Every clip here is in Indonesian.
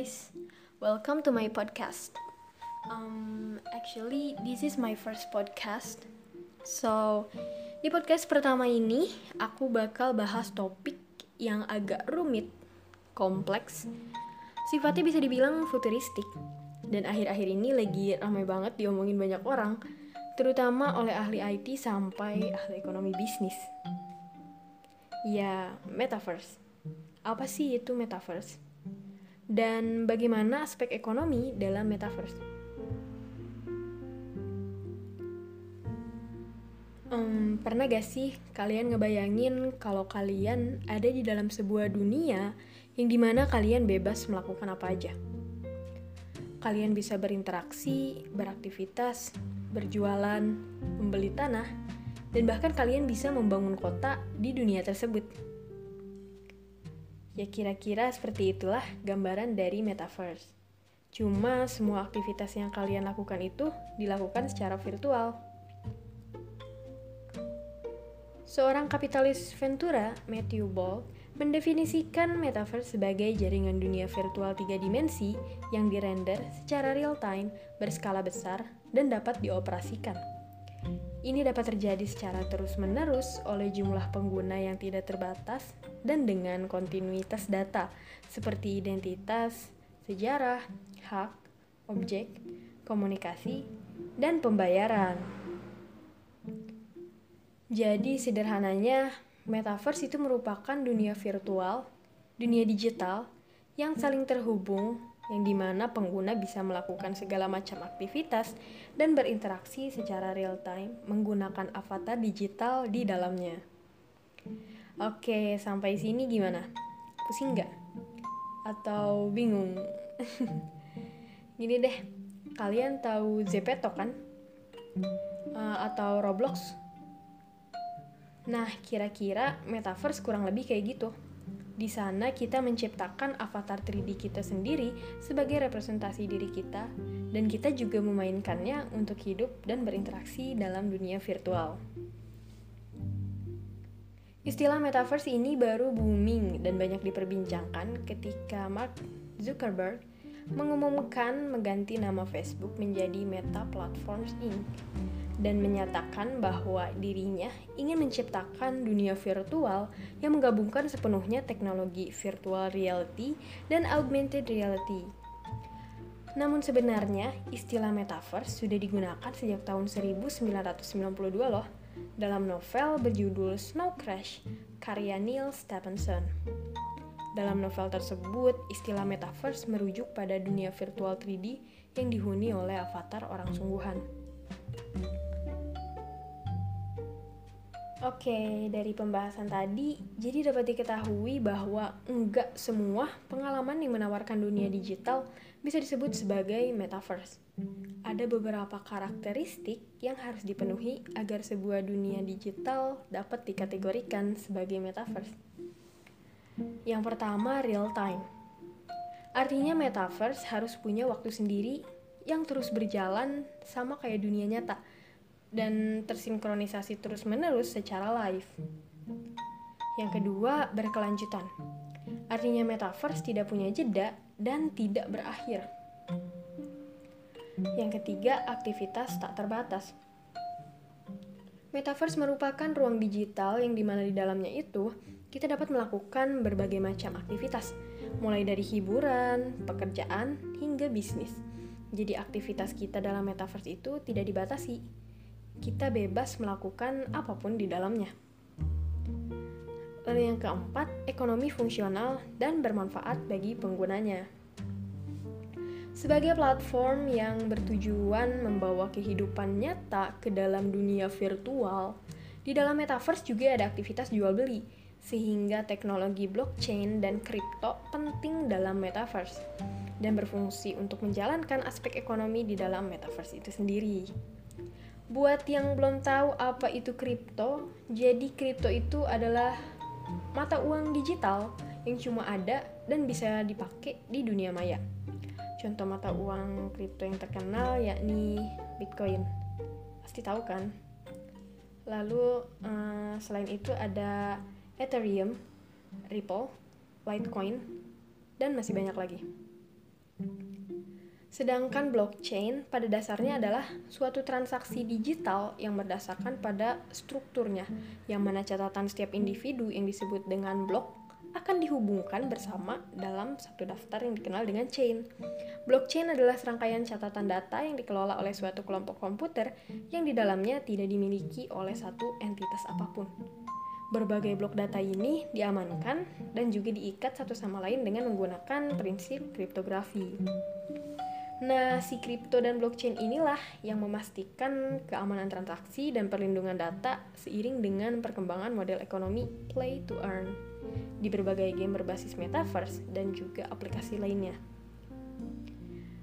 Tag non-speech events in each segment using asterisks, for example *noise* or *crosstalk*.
guys, welcome to my podcast. Um, actually, this is my first podcast. So, di podcast pertama ini, aku bakal bahas topik yang agak rumit, kompleks, sifatnya bisa dibilang futuristik. Dan akhir-akhir ini lagi ramai banget diomongin banyak orang, terutama oleh ahli IT sampai ahli ekonomi bisnis. Ya, metaverse. Apa sih itu metaverse? Dan bagaimana aspek ekonomi dalam metaverse? Um, pernah gak sih kalian ngebayangin kalau kalian ada di dalam sebuah dunia yang di mana kalian bebas melakukan apa aja? Kalian bisa berinteraksi, beraktivitas, berjualan, membeli tanah, dan bahkan kalian bisa membangun kota di dunia tersebut. Ya kira-kira seperti itulah gambaran dari metaverse. Cuma semua aktivitas yang kalian lakukan itu dilakukan secara virtual. Seorang kapitalis Ventura, Matthew Ball, mendefinisikan metaverse sebagai jaringan dunia virtual tiga dimensi yang dirender secara real time, berskala besar, dan dapat dioperasikan. Ini dapat terjadi secara terus-menerus oleh jumlah pengguna yang tidak terbatas dan dengan kontinuitas data seperti identitas, sejarah, hak, objek, komunikasi, dan pembayaran. Jadi sederhananya, metaverse itu merupakan dunia virtual, dunia digital yang saling terhubung yang di mana pengguna bisa melakukan segala macam aktivitas dan berinteraksi secara real time menggunakan avatar digital di dalamnya. Oke, sampai sini gimana? Pusing nggak? Atau bingung? *laughs* Gini deh, kalian tahu Zepeto kan? Uh, atau Roblox? Nah, kira-kira metaverse kurang lebih kayak gitu. Di sana kita menciptakan avatar 3D kita sendiri sebagai representasi diri kita dan kita juga memainkannya untuk hidup dan berinteraksi dalam dunia virtual. Istilah metaverse ini baru booming dan banyak diperbincangkan ketika Mark Zuckerberg mengumumkan mengganti nama Facebook menjadi Meta Platforms Inc dan menyatakan bahwa dirinya ingin menciptakan dunia virtual yang menggabungkan sepenuhnya teknologi virtual reality dan augmented reality. Namun sebenarnya istilah metaverse sudah digunakan sejak tahun 1992 loh dalam novel berjudul Snow Crash karya Neil Stephenson. Dalam novel tersebut, istilah metaverse merujuk pada dunia virtual 3D yang dihuni oleh avatar orang sungguhan. Oke, dari pembahasan tadi, jadi dapat diketahui bahwa enggak semua pengalaman yang menawarkan dunia digital bisa disebut sebagai metaverse. Ada beberapa karakteristik yang harus dipenuhi agar sebuah dunia digital dapat dikategorikan sebagai metaverse. Yang pertama, real time. Artinya metaverse harus punya waktu sendiri yang terus berjalan sama kayak dunia nyata dan tersinkronisasi terus-menerus secara live. Yang kedua, berkelanjutan. Artinya metaverse tidak punya jeda dan tidak berakhir. Yang ketiga, aktivitas tak terbatas. Metaverse merupakan ruang digital yang di mana di dalamnya itu kita dapat melakukan berbagai macam aktivitas, mulai dari hiburan, pekerjaan, hingga bisnis. Jadi aktivitas kita dalam metaverse itu tidak dibatasi, kita bebas melakukan apa pun di dalamnya. Lalu yang keempat, ekonomi fungsional dan bermanfaat bagi penggunanya. Sebagai platform yang bertujuan membawa kehidupan nyata ke dalam dunia virtual, di dalam metaverse juga ada aktivitas jual beli, sehingga teknologi blockchain dan kripto penting dalam metaverse dan berfungsi untuk menjalankan aspek ekonomi di dalam metaverse itu sendiri. Buat yang belum tahu apa itu kripto, jadi kripto itu adalah mata uang digital yang cuma ada dan bisa dipakai di dunia maya. Contoh mata uang kripto yang terkenal yakni Bitcoin. Pasti tahu kan? Lalu uh, selain itu ada Ethereum, Ripple, Litecoin, dan masih banyak lagi. Sedangkan blockchain pada dasarnya adalah suatu transaksi digital yang berdasarkan pada strukturnya, yang mana catatan setiap individu yang disebut dengan blok akan dihubungkan bersama dalam satu daftar yang dikenal dengan chain. Blockchain adalah serangkaian catatan data yang dikelola oleh suatu kelompok komputer yang di dalamnya tidak dimiliki oleh satu entitas apa pun. Berbagai blok data ini diamankan dan juga diikat satu sama lain dengan menggunakan prinsip kriptografi. Nah, si kripto dan blockchain inilah yang memastikan keamanan transaksi dan perlindungan data seiring dengan perkembangan model ekonomi play to earn di berbagai game berbasis metaverse dan juga aplikasi lainnya.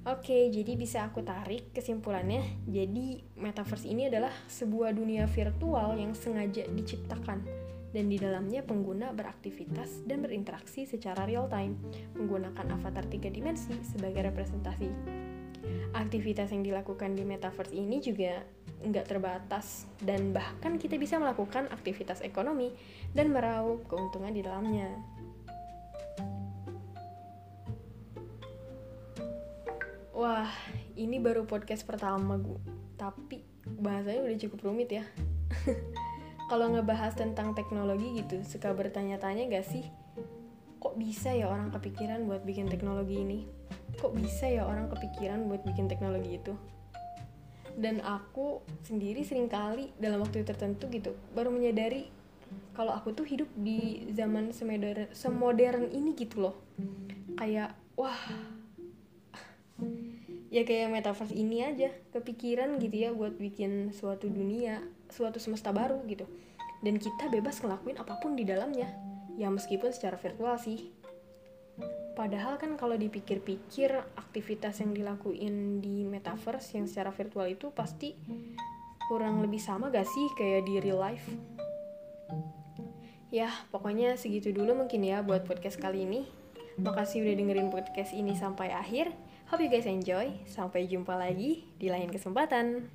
Oke, jadi bisa aku tarik kesimpulannya. Jadi, metaverse ini adalah sebuah dunia virtual yang sengaja diciptakan dan di dalamnya pengguna beraktivitas dan berinteraksi secara real time menggunakan avatar tiga dimensi sebagai representasi aktivitas yang dilakukan di metaverse ini juga nggak terbatas dan bahkan kita bisa melakukan aktivitas ekonomi dan meraup keuntungan di dalamnya. Wah, ini baru podcast pertama gue, tapi bahasanya udah cukup rumit ya. *laughs* Kalau ngebahas tentang teknologi gitu, suka bertanya-tanya gak sih, kok bisa ya orang kepikiran buat bikin teknologi ini? Kok bisa ya orang kepikiran buat bikin teknologi itu? Dan aku sendiri sering kali dalam waktu tertentu gitu baru menyadari kalau aku tuh hidup di zaman semodern semodern ini gitu loh. Kayak wah *laughs* ya kayak metaverse ini aja kepikiran gitu ya buat bikin suatu dunia suatu semesta baru gitu. Dan kita bebas ngelakuin apa pun di dalamnya ya meskipun secara virtual sih Padahal kan kalau dipikir-pikir aktivitas yang dilakuin di metaverse yang secara virtual itu pasti kurang lebih sama gak sih kayak di real life? Ya, pokoknya segitu dulu mungkin ya buat podcast kali ini. Makasih udah dengerin podcast ini sampai akhir. Hope you guys enjoy. Sampai jumpa lagi di lain kesempatan.